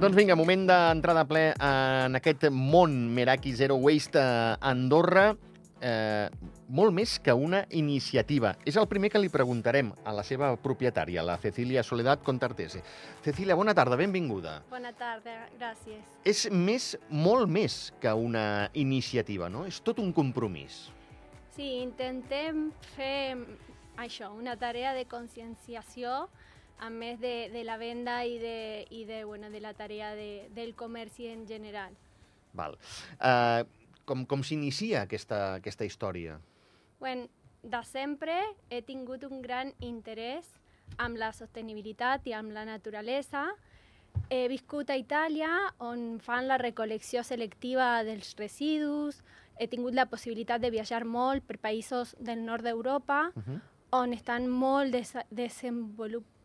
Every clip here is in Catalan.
Doncs vinga, moment d'entrar de ple en aquest món Meraki Zero Waste a Andorra. Eh, molt més que una iniciativa. És el primer que li preguntarem a la seva propietària, la Cecilia Soledad Contartese. Cecilia, bona tarda, benvinguda. Bona tarda, gràcies. És més, molt més que una iniciativa, no? És tot un compromís. Sí, intentem fer això, una tarea de conscienciació a més de, de la venda i de, i de, bueno, de la tarea de, del comerç en general. Val. Uh, com, com s'inicia aquesta, aquesta història? Bueno, de sempre he tingut un gran interès amb la sostenibilitat i amb la naturalesa. He viscut a Itàlia, on fan la recolecció selectiva dels residus. He tingut la possibilitat de viatjar molt per països del nord d'Europa, uh -huh. on estan molt des desenvolupats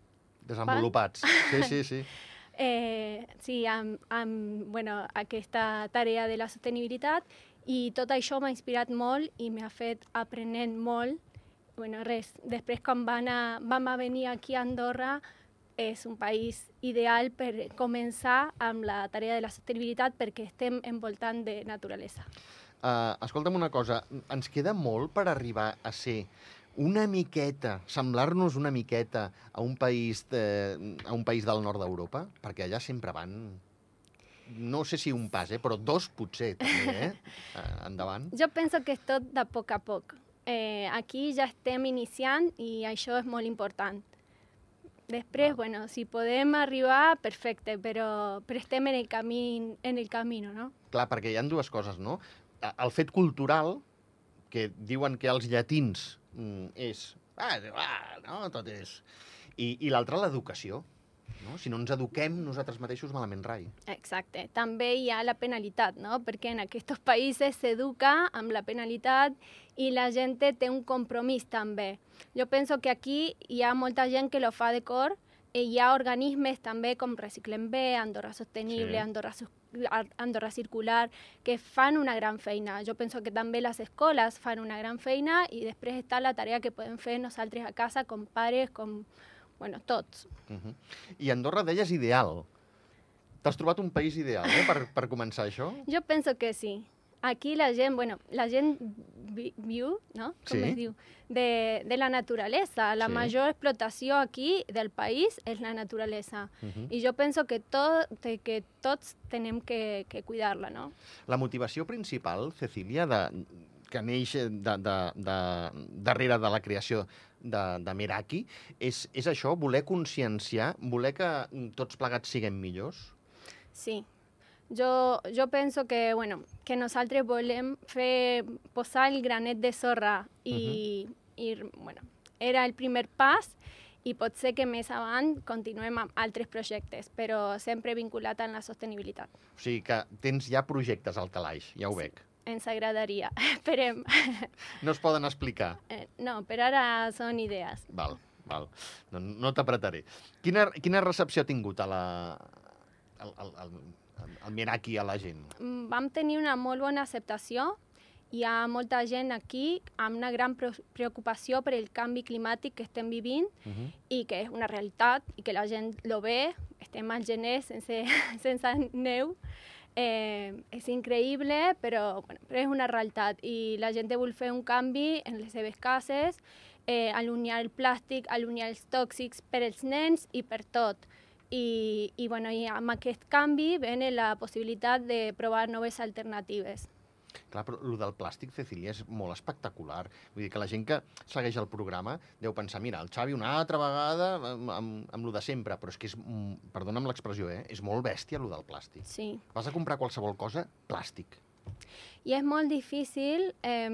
Desenvolupats. Sí, sí, sí. eh, sí, amb, amb bueno, aquesta tarea de la sostenibilitat i tot això m'ha inspirat molt i m'ha fet aprenent molt. Bueno, res, després quan van a, vam a venir aquí a Andorra és un país ideal per començar amb la tarea de la sostenibilitat perquè estem envoltant de naturalesa. Uh, escolta'm una cosa, ens queda molt per arribar a ser una miqueta, semblar-nos una miqueta a un país, de, a un país del nord d'Europa, perquè allà sempre van no sé si un pas, eh, però dos potser també, eh? Endavant. Jo penso que és tot de poc a poc. Eh, aquí ja estem iniciant i això és molt important. Després, ah. bueno, si podem arribar, perfecte, però, però estem en el, camí, en el camino, no? Clar, perquè hi han dues coses, no? El fet cultural, que diuen que els llatins mm, és... Ah, ah, no, tot és... I, i l'altre, l'educació. No? Si no ens eduquem nosaltres mateixos, malament rai. Exacte. També hi ha la penalitat, no? perquè en aquests països s'educa amb la penalitat i la gent té un compromís també. Jo penso que aquí hi ha molta gent que lo fa de cor i hi ha organismes també com Reciclem Bé, Andorra Sostenible, sí. Andorra Andorra Circular, que fan una gran feina. Jo penso que també les escoles fan una gran feina i després està la tarea que podem fer nosaltres a casa com pares, com, bueno, tots. Uh -huh. I Andorra deies ideal. T'has trobat un país ideal, eh, per, per començar això? Jo penso que sí. Aquí la gent, bueno, la gent vi, viu, no? Com sí. es diu? De, de la naturalesa. La sí. major explotació aquí del país és la naturalesa. Uh -huh. I jo penso que, tot, que tots tenem que, que cuidar-la, no? La motivació principal, Cecília, de, que neix de, de, de, darrere de la creació de, de Meraki, és, és això, voler conscienciar, voler que tots plegats siguem millors? Sí, jo, jo penso que, bueno, que nosaltres volem fer, posar el granet de sorra i, uh -huh. i bueno, era el primer pas i pot ser que més avant continuem amb altres projectes, però sempre vinculat amb la sostenibilitat. O sigui que tens ja projectes al calaix, ja ho sí. veig. Ens agradaria, esperem. No es poden explicar? Eh, no, per ara són idees. Val, val. No, no t'apretaré. Quina, quina recepció ha tingut a la, al, al, al, el mirar aquí a la gent? Mm, vam tenir una molt bona acceptació. Hi ha molta gent aquí amb una gran preocupació per el canvi climàtic que estem vivint uh -huh. i que és una realitat i que la gent lo ve. Estem al gener sense, sense neu. Eh, és increïble, però, bueno, però és una realitat i la gent vol fer un canvi en les seves cases, eh, allunyar el plàstic, allunyar els tòxics per als nens i per tot. I, i, bueno, i amb aquest canvi ven la possibilitat de provar noves alternatives. Clar, però el del plàstic, Cecília, és molt espectacular. Vull dir que la gent que segueix el programa deu pensar, mira, el Xavi una altra vegada amb, amb, amb lo de sempre, però és que és, perdona'm l'expressió, eh? és molt bèstia el del plàstic. Sí. Vas a comprar qualsevol cosa, plàstic. I és molt difícil eh,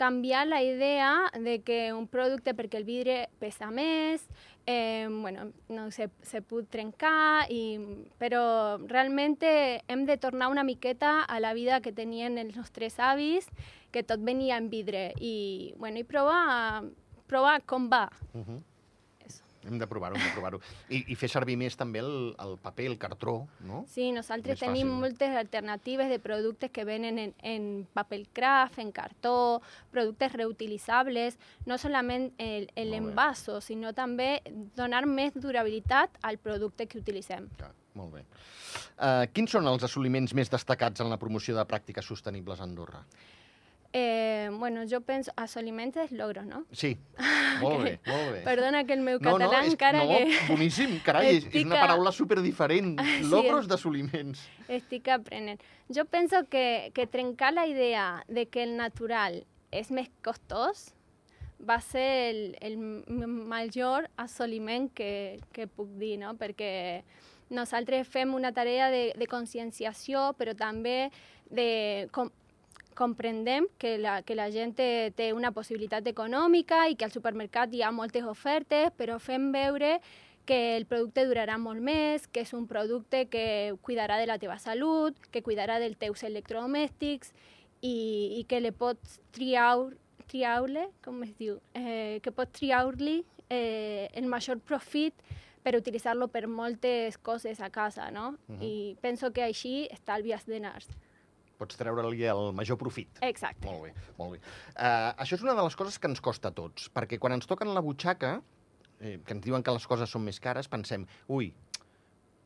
canviar la idea de que un producte, perquè el vidre pesa més, eh, bueno, no se, se pot trencar, i, però realment hem de tornar una miqueta a la vida que tenien els nostres avis, que tot venia en vidre, i, bueno, i provar, provar com va. Uh -huh. Hem de provar-ho, hem de provar-ho. I, I fer servir més també el, el paper, el cartró, no? Sí, nosaltres Més tenim fàcil. moltes alternatives de productes que venen en, en paper craft, en cartó, productes reutilitzables, no solament el, el envaso, sinó també donar més durabilitat al producte que utilitzem. Clar, molt bé. Uh, quins són els assoliments més destacats en la promoció de pràctiques sostenibles a Andorra? Eh, bueno, jo penso, assoliments és logros, no? Sí, molt bé, molt bé. Perdona que el meu no, no, català és, encara no, que boníssim, carai, és, és Estic una paraula superdiferent. Sí, Logros és- d'assoliments. estic aprenent. Jo penso que, que trencar la idea de que el natural és més costós va ser el, el major assoliment que, que puc dir, no? Perquè nosaltres fem una tarea de, de conscienciació, però també de com, comprendem que la, que la gent té, una possibilitat econòmica i que al supermercat hi ha moltes ofertes, però fem veure que el producte durarà molt més, que és un producte que cuidarà de la teva salut, que cuidarà dels teus electrodomèstics i, i que le pots triar, triar-le, com es diu, eh, que pots triar-li eh, el major profit per utilitzar-lo per moltes coses a casa, no? Mhm. I penso que així estalvies diners. Pots treure-li el major profit. Exacte. Molt bé, molt bé. Uh, això és una de les coses que ens costa a tots, perquè quan ens toquen la butxaca, eh, que ens diuen que les coses són més cares, pensem, ui,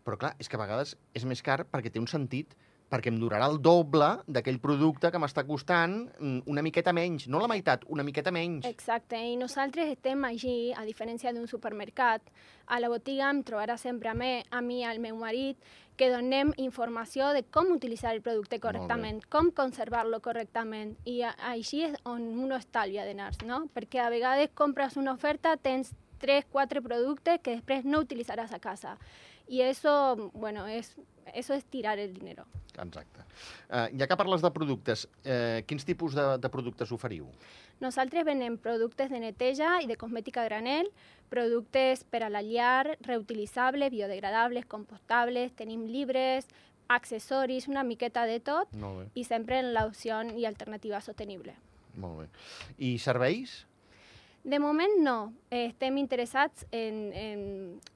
però clar, és que a vegades és més car perquè té un sentit, perquè em durarà el doble d'aquell producte que m'està costant mm, una miqueta menys, no la meitat, una miqueta menys. Exacte, i nosaltres estem allí, a diferència d'un supermercat. A la botiga em trobarà sempre a mi, a mi al meu marit, que donem informació de com utilitzar el producte correctament, com conservar-lo correctament, i així és on uno estalvia diners, no? Perquè a vegades compres una oferta, tens 3, 4 productes que després no utilitzaràs a casa. I eso, bueno, es, eso es tirar el dinero. Exacte. Uh, ja que parles de productes, uh, quins tipus de, de productes oferiu? Nosaltres venem productes de neteja i de cosmètica granel, productes per a la llar, reutilitzables, biodegradables, compostables, tenim llibres, accessoris, una miqueta de tot, i sempre en l'opció i alternativa sostenible. molt bé. I serveis? De moment no, estem interessats en, en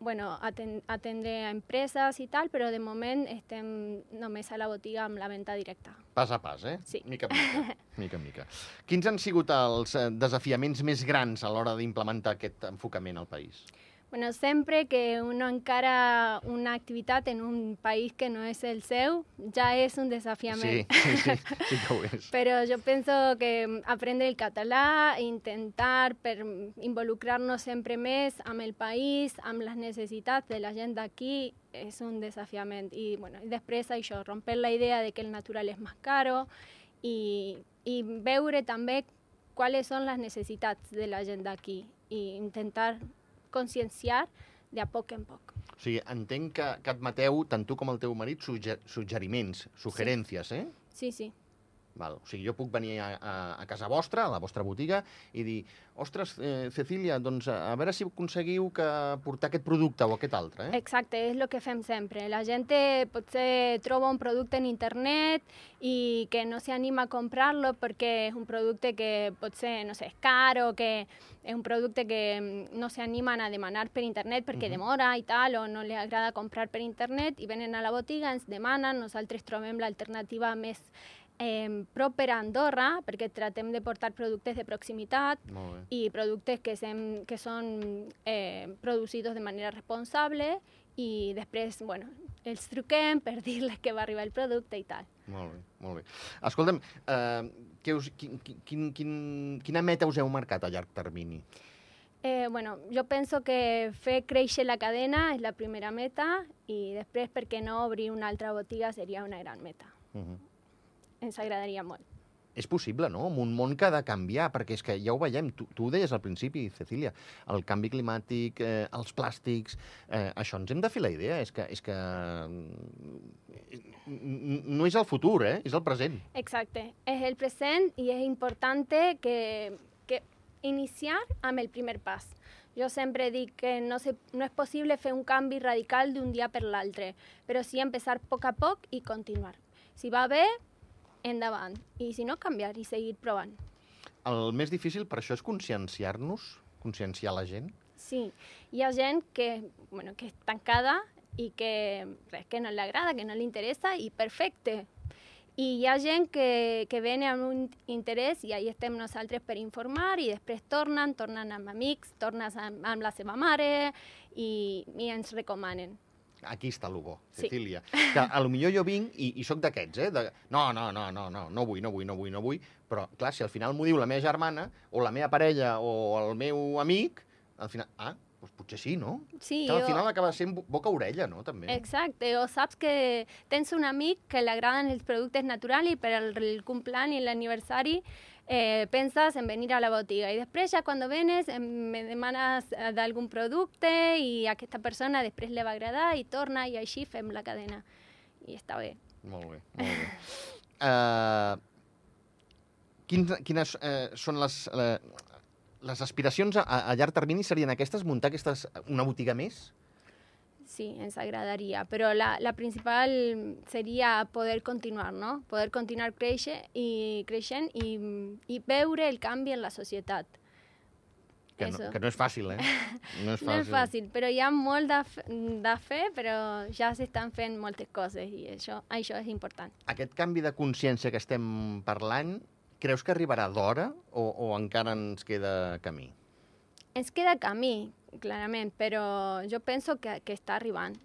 bueno, aten atendre a empreses i tal, però de moment estem només a la botiga amb la venda directa. Pas a pas, eh? Sí. Mica en mica. mica en mica. Quins han sigut els eh, desafiaments més grans a l'hora d'implementar aquest enfocament al país? Bueno, sempre que uno encara una activitat en un país que no és el seu, ja és un desafiament. Sí, sí, sí, que ho és. Pero yo pienso que aprender el català, intentar per involucrar-nos sempre més amb el país, amb les necessitats de la gent d'aquí, és un desafiament. I, bueno, després això, romper la idea de que el natural és més caro i, i veure també quales són les necessitats de la gent d'aquí i intentar conscienciar de a poc en poc. O sigui, entenc que, que admeteu, tant tu com el teu marit, sugger suggeriments, sugerències, eh? Sí, sí. Val. O sigui, jo puc venir a, a, a casa vostra, a la vostra botiga, i dir, ostres, eh, Cecília, doncs a, a veure si aconseguiu que portar aquest producte o aquest altre, eh? Exacte, és el que fem sempre. La gent potser troba un producte en internet i que no s'anima a comprar-lo perquè és un producte que potser, no sé, és car o que és un producte que mm, no s'animen a demanar per internet perquè Mhm. demora i tal, o no li agrada comprar per internet, i venen a la botiga, ens demanen, nosaltres trobem l'alternativa més eh, proper a Andorra, perquè tratem de portar productes de proximitat, i productes que, sem, que són eh, producidos de manera responsable i després, bueno, els truquem per dir-les que va arribar el producte i tal. Molt bé, molt bé. Escolta'm, eh, què us, quin, quin, quin, quina meta us heu marcat a llarg termini? Eh, bueno, jo penso que fer créixer la cadena és la primera meta i després, per què no, obrir una altra botiga seria una gran meta. Uh -huh. Ens agradaria molt. És possible, no? En un món que ha de canviar, perquè és que ja ho veiem, tu, tu ho deies al principi, Cecília, el canvi climàtic, eh, els plàstics, eh, això ens hem de fer la idea, és que, és que mm, no és el futur, eh? és el present. Exacte. És el present i és important que, que iniciar amb el primer pas. Jo sempre dic que no, se, no és possible fer un canvi radical d'un dia per l'altre, però sí empezar a poc a poc i continuar. Si va bé, endavant. I si no, canviar i seguir provant. El més difícil per això és conscienciar-nos, conscienciar la gent. Sí, hi ha gent que, bueno, que és tancada i que res que no li agrada, que no li interessa i perfecte. I hi ha gent que, que ven amb un interès i ahí estem nosaltres per informar i després tornen, tornen amb amics, tornen amb, amb la seva mare i, i ens recomanen. Aquí està el bo, Sí. Cecília. Que a lo millor jo vinc i, i sóc d'aquests, eh? De, no, no, no, no, no, no vull, no vull, no vull, no vull. Però, clar, si al final m'ho diu la meva germana, o la meva parella, o el meu amic, al final... Ah, doncs potser sí, no? Sí, Que al o- final acaba sent bo- boca-orella, no? També. Exacte, o saps que tens un amic que li agraden els productes naturals i per el, el cumpleaños i l'aniversari eh, penses en venir a la botiga i després ja quan venes em, me demanes eh, d'algun producte i aquesta persona després li va agradar i torna i així fem la cadena i està bé. Molt bé, molt bé. uh, quins, quines uh, són les, uh, les aspiracions a, a llarg termini? Serien aquestes? Muntar aquestes, una botiga més? Sí, ens agradaria, però la, la principal seria poder continuar, no? Poder continuar créixer i, creixent i, i veure el canvi en la societat. Que no, que no és fàcil, eh? No és fàcil. No és fàcil, però hi ha molt de, de fer, però ja s'estan fent moltes coses i això, això és important. Aquest canvi de consciència que estem parlant, creus que arribarà d'hora o, o encara ens queda camí? Ens queda camí, clarament, però jo penso que, que està arribant.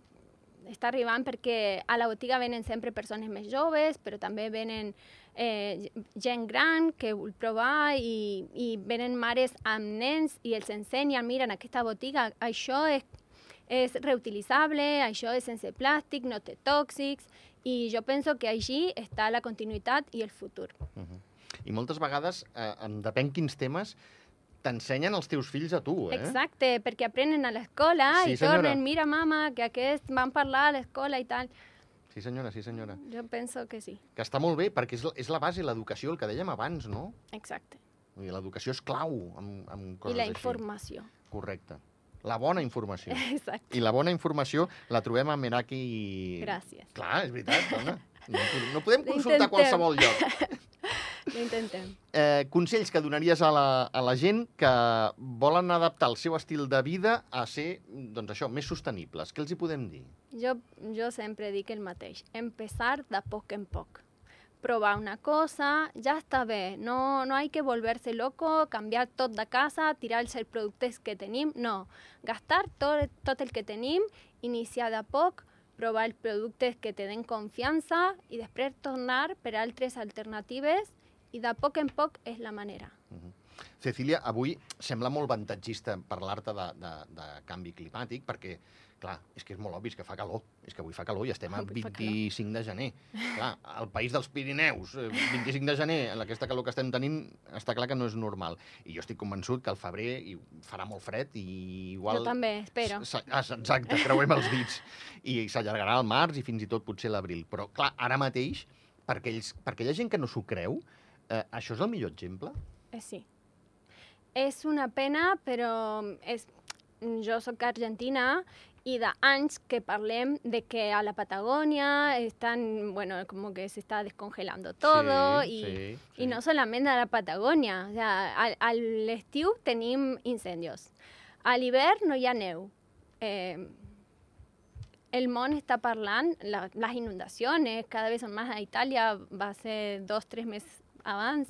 Està arribant perquè a la botiga venen sempre persones més joves, però també venen eh, gent gran que vol provar i, i venen mares amb nens i els ensenyen, mira, en aquesta botiga això és, és reutilitzable, això és sense plàstic, no té tòxics, i jo penso que així està la continuïtat i el futur. I moltes vegades, eh, depèn quins temes, t'ensenyen els teus fills a tu, eh? Exacte, perquè aprenen a l'escola Sí, i senyora. tornen, mira mama, que aquests van parlar a l'escola i tal. Sí, senyora, sí, senyora. Jo penso que sí, Que està molt bé, perquè és, la- és la base, l'educació, el que dèiem abans, no? exacte. Dir, L'educació és clau amb, amb I coses la així. informació. Correcte. La bona informació. Exacte. I la bona informació la trobem a Meraki i... Gràcies. Clar, és veritat, dona. No, no podem consultar intentem. qualsevol lloc. Ho intentem. Eh, consells que donaries a la, a la gent que volen adaptar el seu estil de vida a ser, doncs això, més sostenibles. Què els hi podem dir? Jo, jo sempre dic el mateix. Empezar de poc en poc. Provar una cosa, ja està bé. No, no hay que volverse loco, canviar tot de casa, tirar els productes que tenim. No. Gastar tot, tot el que tenim, iniciar de poc, provar els productes que te den confiança i després tornar per altres alternatives i de poc en poc és la manera. Cecília, avui sembla molt avantatgista parlar-te de, de, de canvi climàtic perquè, clar, és que és molt obvi és que fa calor. És que avui fa calor i estem a Avui fa 25 de gener. Clar, al país dels Pirineus, eh, 25 de gener, en aquesta calor que estem tenint, està clar que no és normal. I jo estic convençut que al febrer hi farà molt fred i igual... Jo també, espero. Ah, Exacte, creuem els dits. I s'allargarà al març i fins i tot potser l'abril. Però, clar, ara mateix, per, aquells, per aquella gent que no s'ho creu, eh, això és el millor exemple? Eh, sí. És una pena, però és... jo sóc argentina i d'anys que parlem de que a la Patagònia estan, bueno, como que se está descongelando todo Sí, y, sí, sí. y no solamente a la Patagònia, o sea, al, a l'estiu tenim incendis, a l'hivern no hi ha neu. Eh, el món està parlant, la, les inundacions cada vez són més a Itàlia, va ser dos, tres mesos abans,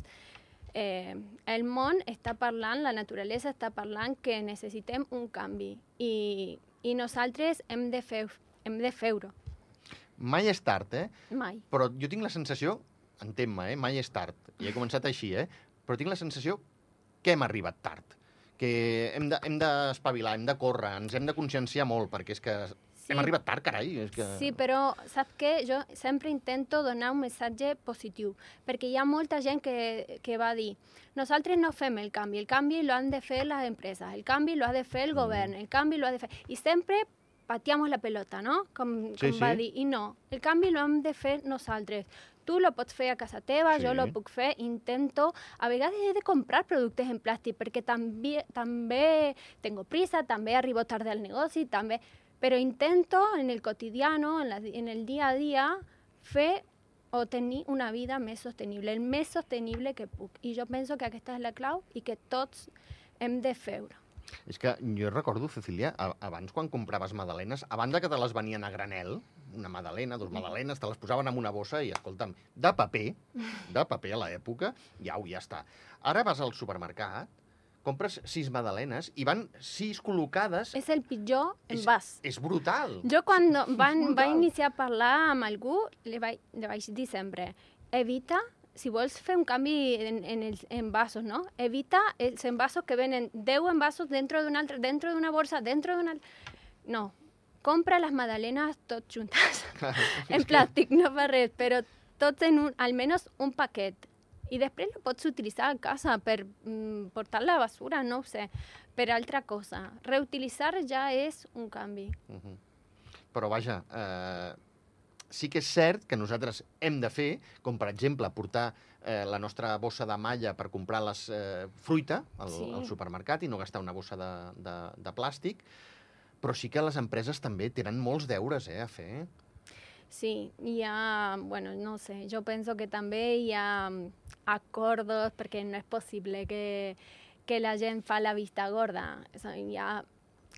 eh, el món està parlant, la naturalesa està parlant que necessitem un canvi i, i nosaltres hem de fer hem de fer-ho, Mai és tard, eh? mai. Però jo tinc la sensació, entén-me, eh? mai és tard, i he començat així, eh? però tinc la sensació que hem arribat tard, que hem de- hem d'espavilar, hem de córrer, ens hem de conscienciar molt, perquè és que Sí. hem arribat tard, carai. És que... Sí, però saps què? Jo sempre intento donar un missatge positiu, perquè hi ha molta gent que, que va dir nosaltres no fem el canvi, el canvi lo han de fer les empreses, el canvi lo ha de fer el govern, el canvi lo ha de fer... I sempre pateamos la pelota, no? Com, Sí, com va sí. dir. I no, el canvi lo hem de fer nosaltres. Tu lo pots fer a casa teva, Sí. jo lo puc fer, intento... A vegades he de comprar productes en plàstic, perquè també, també tengo prisa, també arribo tarde al negoci, també... Però intento en el quotidiano, en, la, en el dia a dia, fer o tenir una vida més sostenible, el més sostenible que puc. I jo penso que aquesta és la clau i que tots hem de fer-ho. És que jo recordo, Cecília, abans quan compraves magdalenes, a banda que te les venien a granel, una magdalena, dos magdalenes, te les posaven en una bossa i, escolta'm, de paper, de paper a l'època, i au, ja està. Ara vas al supermercat, compres sis magdalenes i van sis col·locades. És el pitjor És- envàs. És brutal. Jo quan van, va brutal. iniciar a parlar amb algú, li vaig, li vaig dir sempre, evita, si vols fer un canvi en, en els envasos, no? Evita els envasos que venen 10 envasos dentro d'un altre, dentro d'una borsa, dentro d'una... No, compra les magdalenes tot juntes, en plàstic, no fa res, però tots en un, almenys un paquet. I després lo pots utilitzar a casa per mm, portar la basura, no ho sé, per altra cosa. Reutilitzar ja és un canvi. Mhm. Però vaja, eh, sí que és cert que nosaltres hem de fer, com per exemple portar eh, la nostra bossa de malla per comprar les eh, fruita al, Sí. al supermercat i no gastar una bossa de, de, de plàstic, però sí que les empreses també tenen molts deures eh, a fer. Sí, hi ha, bueno, no sé, jo penso que també hi ha mm, acordos perquè no és possible que, que la gent fa la vista gorda. Hi ha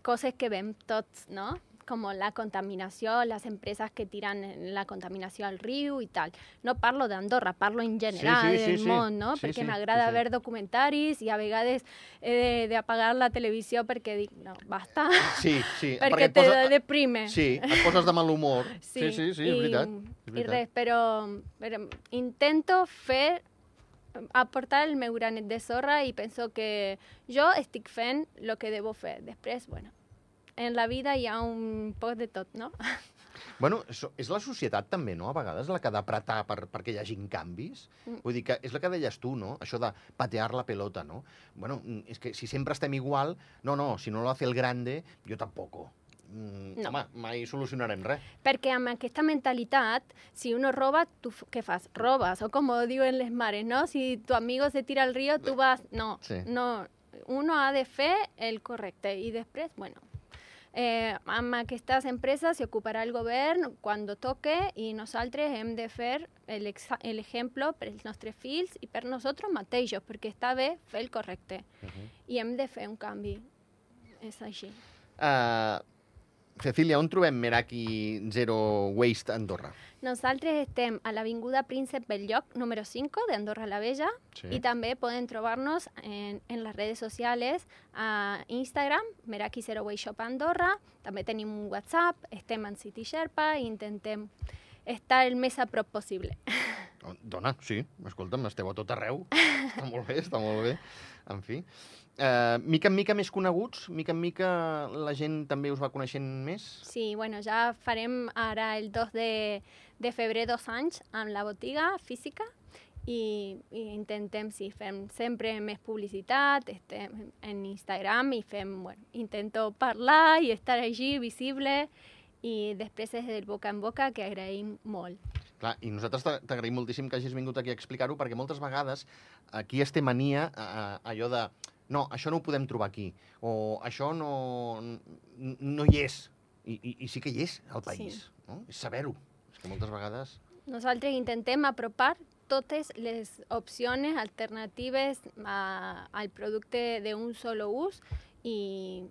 coses que veiem tots, no? Com la contaminació, les empreses que tiren la contaminació al riu i tal. No parlo d'Andorra, parlo en general sí, sí, del sí. món, no? Sí, perquè sí, m'agrada sí, sí. veure documentaris i a vegades he d'apagar la televisió perquè dic, no, basta, Sí, sí. perquè et te posa- deprime. Sí, et poses de mal humor. Sí, sí, sí, és i, veritat. És I veritat. res, però, però intento fer aportar el meu granet de sorra i penso que jo estic fent el que debo fer. Després, bueno, en la vida hi ha un poc de tot, no? Bueno, és la societat també, no?, a vegades, la que ha d'apretar per, perquè hi hagin canvis. Mm. Vull dir que és el que deies tu, no?, això de patear la pelota, no? Bueno, és que si sempre estem igual, no, no, si no lo hace el grande, jo tampoco. Mm, No. Home, mai solucionarem res. Perquè amb aquesta mentalitat, si uno roba, tu què fas? Robas, o como diuen les mares, no? Si tu amigo se tira al río, tu vas... No, Sí. no. Uno ha de fer el correcte i després, bueno, eh, amb aquestes empreses s'ocuparà el govern quan toque i nosaltres hem de fer el, exa- el exemple per als nostres fills i per nosaltres mateixos, perquè està bé fer el correcte Uh -huh. i hem de fer un canvi. És així. uh, Cecília, on trobem Meraki Zero Waste Andorra? Nosaltres estem a l'Avinguda Príncep Belllloc, número 5, d'Andorra la Vella, Sí. y también pueden trobarnos en, en las redes sociales, a Instagram, Meraki Zero Way Shop Andorra, també tenim un WhatsApp, estem en City Sherpa i intentem estar el més a prop possible. Oh, Dona, sí, escolta'm, esteu a tot arreu. està molt bé, està molt bé. En fi. Uh, mica en mica més coneguts, mica en mica la gent també us va coneixent més? Sí, bueno, ja farem ara el 2 de, de febrer dos anys amb la botiga física i, i intentem, sí, fem sempre més publicitat, estem en Instagram i fem, bueno, intento parlar i estar allí visible i després és del boca en boca que agraïm molt. Clar, i nosaltres t'a- t'agraïm moltíssim que hagis vingut aquí a explicar-ho, perquè moltes vegades aquí es té mania a, allò de no, això no ho podem trobar aquí, o això no, no hi és. I, i, I sí que hi és al país, Sí. no? És saber-ho. És que moltes vegades... Nosaltres intentem apropar totes les opcions alternatives a, al producte d'un solo ús i,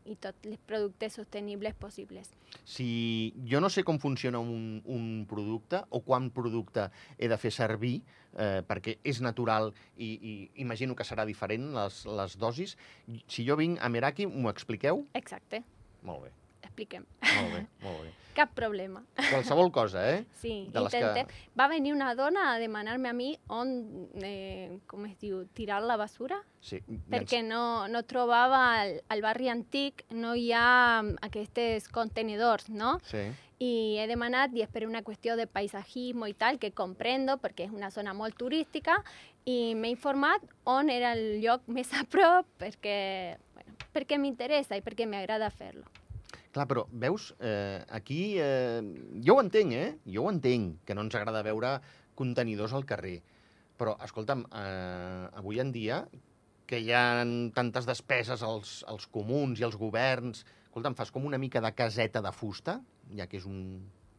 i tots els productes sostenibles possibles. Si jo no sé com funciona un, un producte o quant producte he de fer servir, eh, perquè és natural i, i imagino que serà diferent les, les dosis, si jo vinc a Meraki, m'ho expliqueu? Exacte, Molt bé, expliquem. molt bé, molt bé. Cap problema. Qualsevol cosa, eh? Sí, De les que- intentem. Va venir una dona a demanar-me a mi on, eh, com es diu, tirar la basura, Sí, ens- perquè no, no trobava al, al barri antic, no hi ha mm, aquests contenedors, no? Sí. i he demanat, i és per una qüestió de paisatgisme i tal, que comprendo, perquè és una zona molt turística, i m'he informat on era el lloc més a prop, perquè, bueno, perquè m'interessa i perquè m'agrada fer-lo. Clar, però veus, eh, aquí eh, jo ho entenc, eh? Jo ho entenc, que no ens agrada veure contenidors al carrer. Però, escolta'm, eh, avui en dia, que hi ha tantes despeses als, als comuns i als governs, escolta'm, fas com una mica de caseta de fusta, ja que és un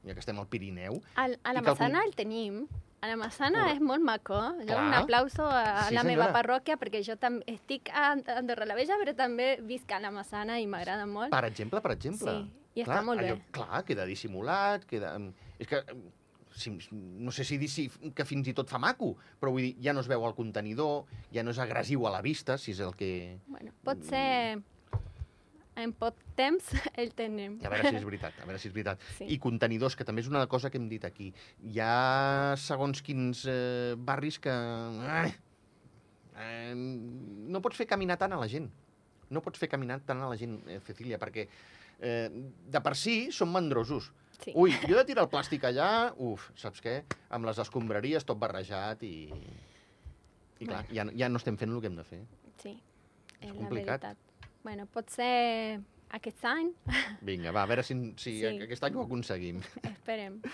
ja que estem al Pirineu, Al, a la Massana el tenim, A la Massana és molt maco. Jo Clar. un aplauso a Sí, la meva parròquia perquè jo també estic a Andorra la Vella, però també visc a la Massana i m'agrada molt. Per exemple, per exemple. Sí, i està molt bé. clar, queda dissimulat, queda... És que, si, no sé si dir si, que fins i tot fa maco, però vull dir, ja no es veu el contenidor, ja no és agressiu a la vista, si és el que... Bueno, pot ser en poc temps el tenim. A veure si és veritat, a veure si és veritat. Sí. I contenidors, que també és una cosa que hem dit aquí. Hi ha segons quins eh, barris que... Eh, eh, no pots fer caminar tant a la gent. No pots fer caminar tant a la gent, eh, Cecília, perquè eh, de per si són mandrosos. Sí. Ui, jo he de tirar el plàstic allà, uf, saps què? Amb les escombraries tot barrejat i... I clar, ja, ja no estem fent el que hem de fer. Sí, és la complicat. veritat. Bueno, pot ser aquest any, Vinga, va, a veure si, si Sí. aquest any ho aconseguim. esperem.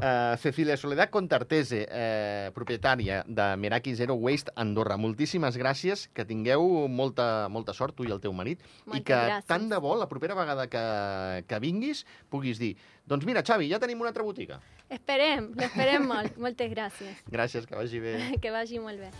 Uh, Cecilia Soledad Contartese, eh, propietària de Meraki Zero Waste Andorra. Moltíssimes gràcies, que tingueu molta, molta sort, tu i el teu marit, i Moltes que gràcies. tant de bo, la propera vegada que, que vinguis, puguis dir doncs mira, Xavi, ja tenim una altra botiga. Esperem, l'esperem molt. Moltes gràcies. Gràcies, que vagi bé. Que vagi molt bé.